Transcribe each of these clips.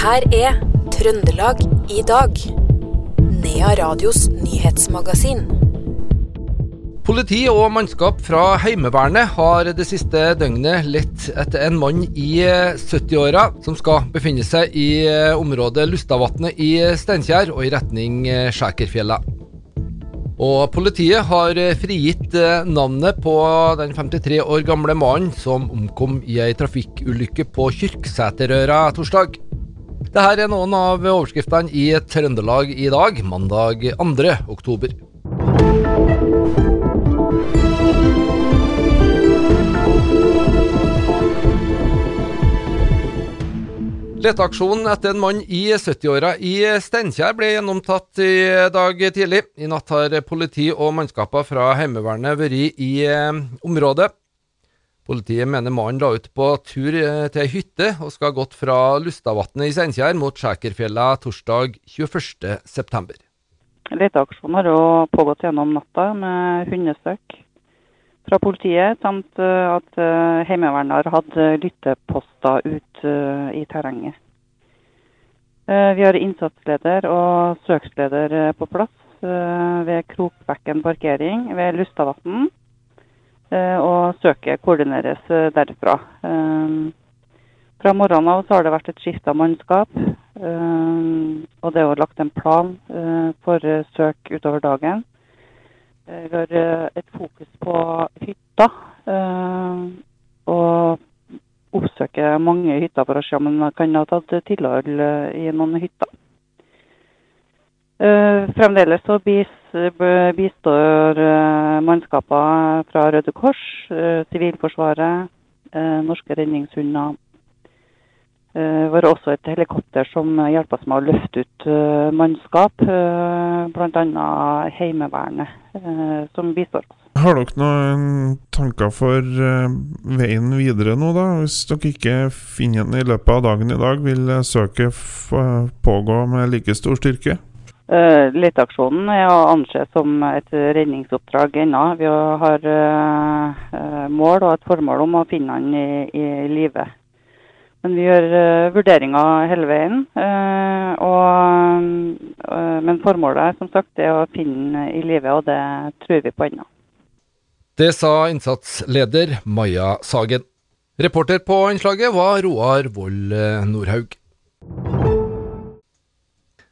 her er Trøndelag i dag. Nea Radios nyhetsmagasin. Politi og mannskap fra Heimevernet har det siste døgnet lett etter en mann i 70-åra som skal befinne seg i området Lustavatnet i Steinkjer og i retning Skjækerfjella. Og politiet har frigitt navnet på den 53 år gamle mannen som omkom i ei trafikkulykke på Kyrksæterøra torsdag. Dette er noen av overskriftene i Trøndelag i dag, mandag 2. oktober. Leteaksjonen etter en mann i 70-åra i Steinkjer ble gjennomtatt i dag tidlig. I natt har politi og mannskaper fra Heimevernet vært i eh, området. Politiet mener mannen la ut på tur eh, til ei hytte og skal ha gått fra Lustavatnet i Steinkjer mot Skjækerfjella torsdag 21.9. Leteaksjonen har pågått gjennom natta med hundesøk fra politiet, samt eh, at eh, Heimevernet har hatt lytteposter ute i terrenget. Vi har innsatsleder og søksleder på plass ved Krokbekken parkering ved Lustavatn. Og søket koordineres derfra. Fra morgenen av så har det vært et skifte av mannskap. Og det er lagt en plan for søk utover dagen. Vi har eh, et fokus på hytta. Eh, og oppsøker mange hytter for å se om man kan ha tatt tilhold i noen hytter. Eh, fremdeles så bistår mannskaper fra Røde Kors, Sivilforsvaret, norske redningshunder det eh, var også et helikopter som hjalp oss med å løfte ut mannskap, bl.a. Heimevernet, som bistår oss. Har dere noen tanker for veien videre nå, da? Hvis dere ikke finner den i løpet av dagen i dag, vil søket pågå med like stor styrke? Uh, Leteaksjonen er å anse som et redningsoppdrag ennå. Vi har mål og et formål om å finne han i, i live. Men vi gjør vurderinger hele veien. Og, men formålet som sagt er å finne i live, og det tror vi på ennå. Det sa innsatsleder Maja Sagen. Reporter på innslaget var Roar Vold Nordhaug.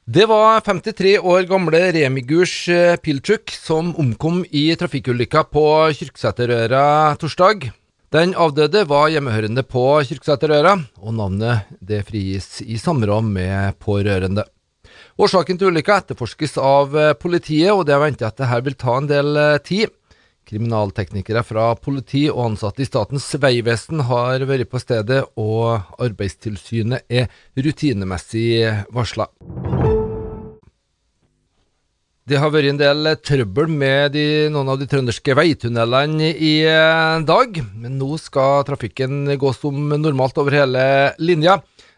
Det var 53 år gamle Remigurs Pilchuk som omkom i trafikkulykka på Kyrksæterøra torsdag. Den avdøde var hjemmehørende på Kyrksæterøra, og navnet det frigis i samråd med pårørende. Årsaken til ulykka etterforskes av politiet, og det er ventet at dette vil ta en del eh, tid. Kriminalteknikere fra politi og ansatte i Statens vegvesen har vært på stedet, og Arbeidstilsynet er rutinemessig varsla. Det har vært en del trøbbel med de, noen av de trønderske veitunnelene i eh, dag, men nå skal trafikken gå som normalt over hele linja,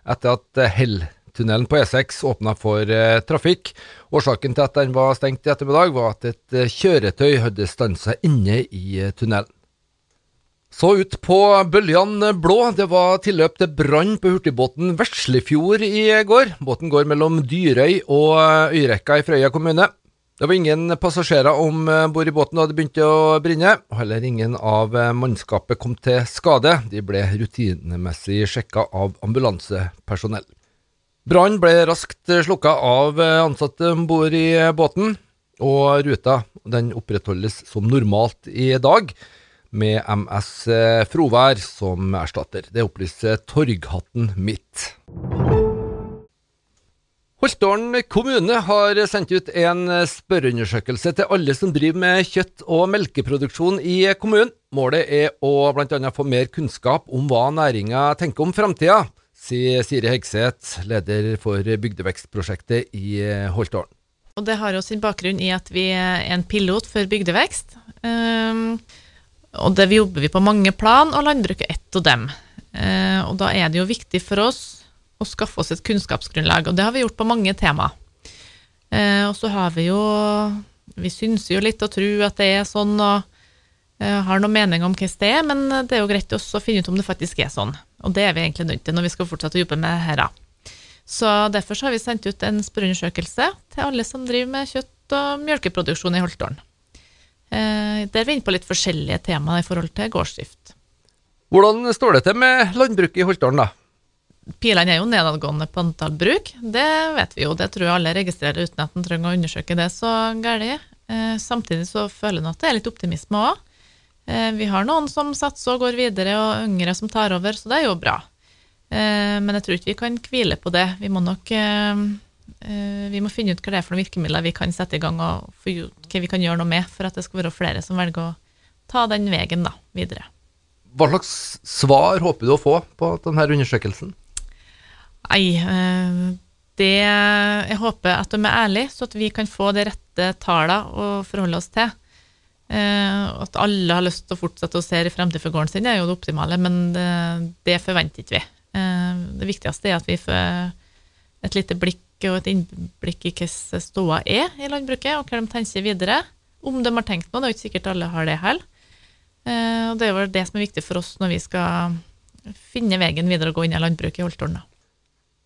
etter at Hell-tunnelen på E6 åpna for eh, trafikk. Årsaken til at den var stengt i ettermiddag, var at et eh, kjøretøy hadde stansa inne i tunnelen. Så ut på bøljan blå. Det var tilløp til brann på hurtigbåten Veslefjord i går. Båten går mellom Dyrøy og Øyrekka i Frøya kommune. Det var ingen passasjerer om eh, bord i båten da det begynte å brenne. Heller ingen av eh, mannskapet kom til skade. De ble rutinemessig sjekka av ambulansepersonell. Brannen ble raskt eh, slukka av ansatte om bord i båten, og ruta den opprettholdes som normalt i dag, med MS Frovær som erstatter. Det opplyser Torghatten Midt. Holtålen kommune har sendt ut en spørreundersøkelse til alle som driver med kjøtt- og melkeproduksjon i kommunen. Målet er å bl.a. få mer kunnskap om hva næringa tenker om framtida, sier Siri Hegseth, leder for bygdevekstprosjektet i Holtålen. Og Det har jo sin bakgrunn i at vi er en pilot for bygdevekst. Um, og det jobber vi på mange plan, og landbruket er ett av dem. Uh, og da er det jo viktig for oss å skaffe oss et kunnskapsgrunnlag, og det har vi gjort på mange tema. Eh, og så har vi jo Vi synser jo litt og tror at det er sånn, og eh, har noen mening om hvordan det er, men det er jo greit også å finne ut om det faktisk er sånn. Og det er vi egentlig nødt til når vi skal fortsette å jobbe med dette. Så derfor så har vi sendt ut en spørreundersøkelse til alle som driver med kjøtt- og mjølkeproduksjon i Holtålen. Eh, der er vi inne på litt forskjellige temaer i forhold til gårdsdrift. Hvordan står det til med landbruket i Holtålen, da? Pilene er jo nedadgående på antall bruk, det vet vi jo. Det tror jeg alle registrerer uten at en trenger å undersøke det så galt. Eh, samtidig så føler en at det er litt optimisme òg. Eh, vi har noen som satser og går videre, og yngre som tar over, så det er jo bra. Eh, men jeg tror ikke vi kan hvile på det. Vi må nok vi må finne ut hva det er for noen virkemidler vi kan sette i gang, og hva vi kan gjøre noe med for at det skal være flere som velger å ta den veien videre. Hva slags svar håper du å få på denne undersøkelsen? Nei, det Jeg håper at de er ærlige, så at vi kan få de rette tallene å forholde oss til. At alle har lyst til å fortsette å se i fremtid for gården sin, er jo det optimale, men det, det forventer ikke vi. Det viktigste er at vi får et lite blikk og et innblikk i hvordan ståa er i landbruket, og hva de tenker videre. Om de har tenkt noe, det er jo ikke sikkert alle har det heller. Og det er jo det som er viktig for oss når vi skal finne veien videre og gå inn i landbruket i Holtålen.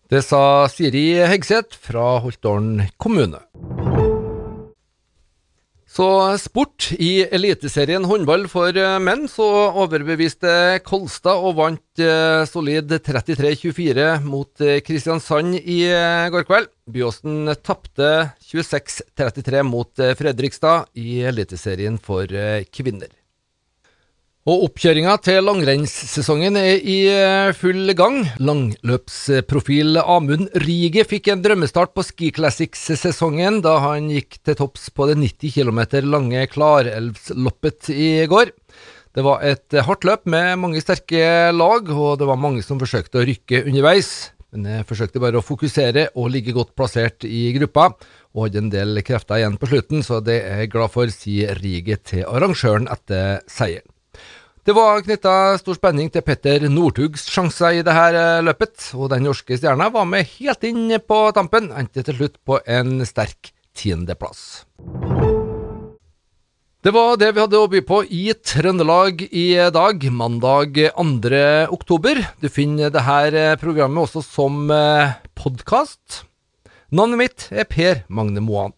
Det sa Siri Hegseth fra Holtålen kommune. Så sport. I Eliteserien håndball for menn så overbeviste Kolstad og vant eh, solid 33-24 mot eh, Kristiansand i eh, går kveld. Byåsen tapte 26-33 mot Fredrikstad i Eliteserien for kvinner. Og Oppkjøringa til langrennssesongen er i full gang. Langløpsprofil Amund Rige fikk en drømmestart på Ski Classics-sesongen da han gikk til topps på det 90 km lange Klarelvsloppet i går. Det var et hardt løp med mange sterke lag, og det var mange som forsøkte å rykke underveis. Men jeg forsøkte bare å fokusere og ligge godt plassert i gruppa, og hadde en del krefter igjen på slutten, så det er jeg glad for, sier Rige til arrangøren etter seieren. Det var knytta stor spenning til Petter Northugs sjanser i dette løpet, og den norske stjerna var med helt inn på tampen, endte til slutt på en sterk tiendeplass. Det var det vi hadde å by på i Trøndelag i dag, mandag 2. oktober. Du finner dette programmet også som podkast. Navnet mitt er Per Magne Moan.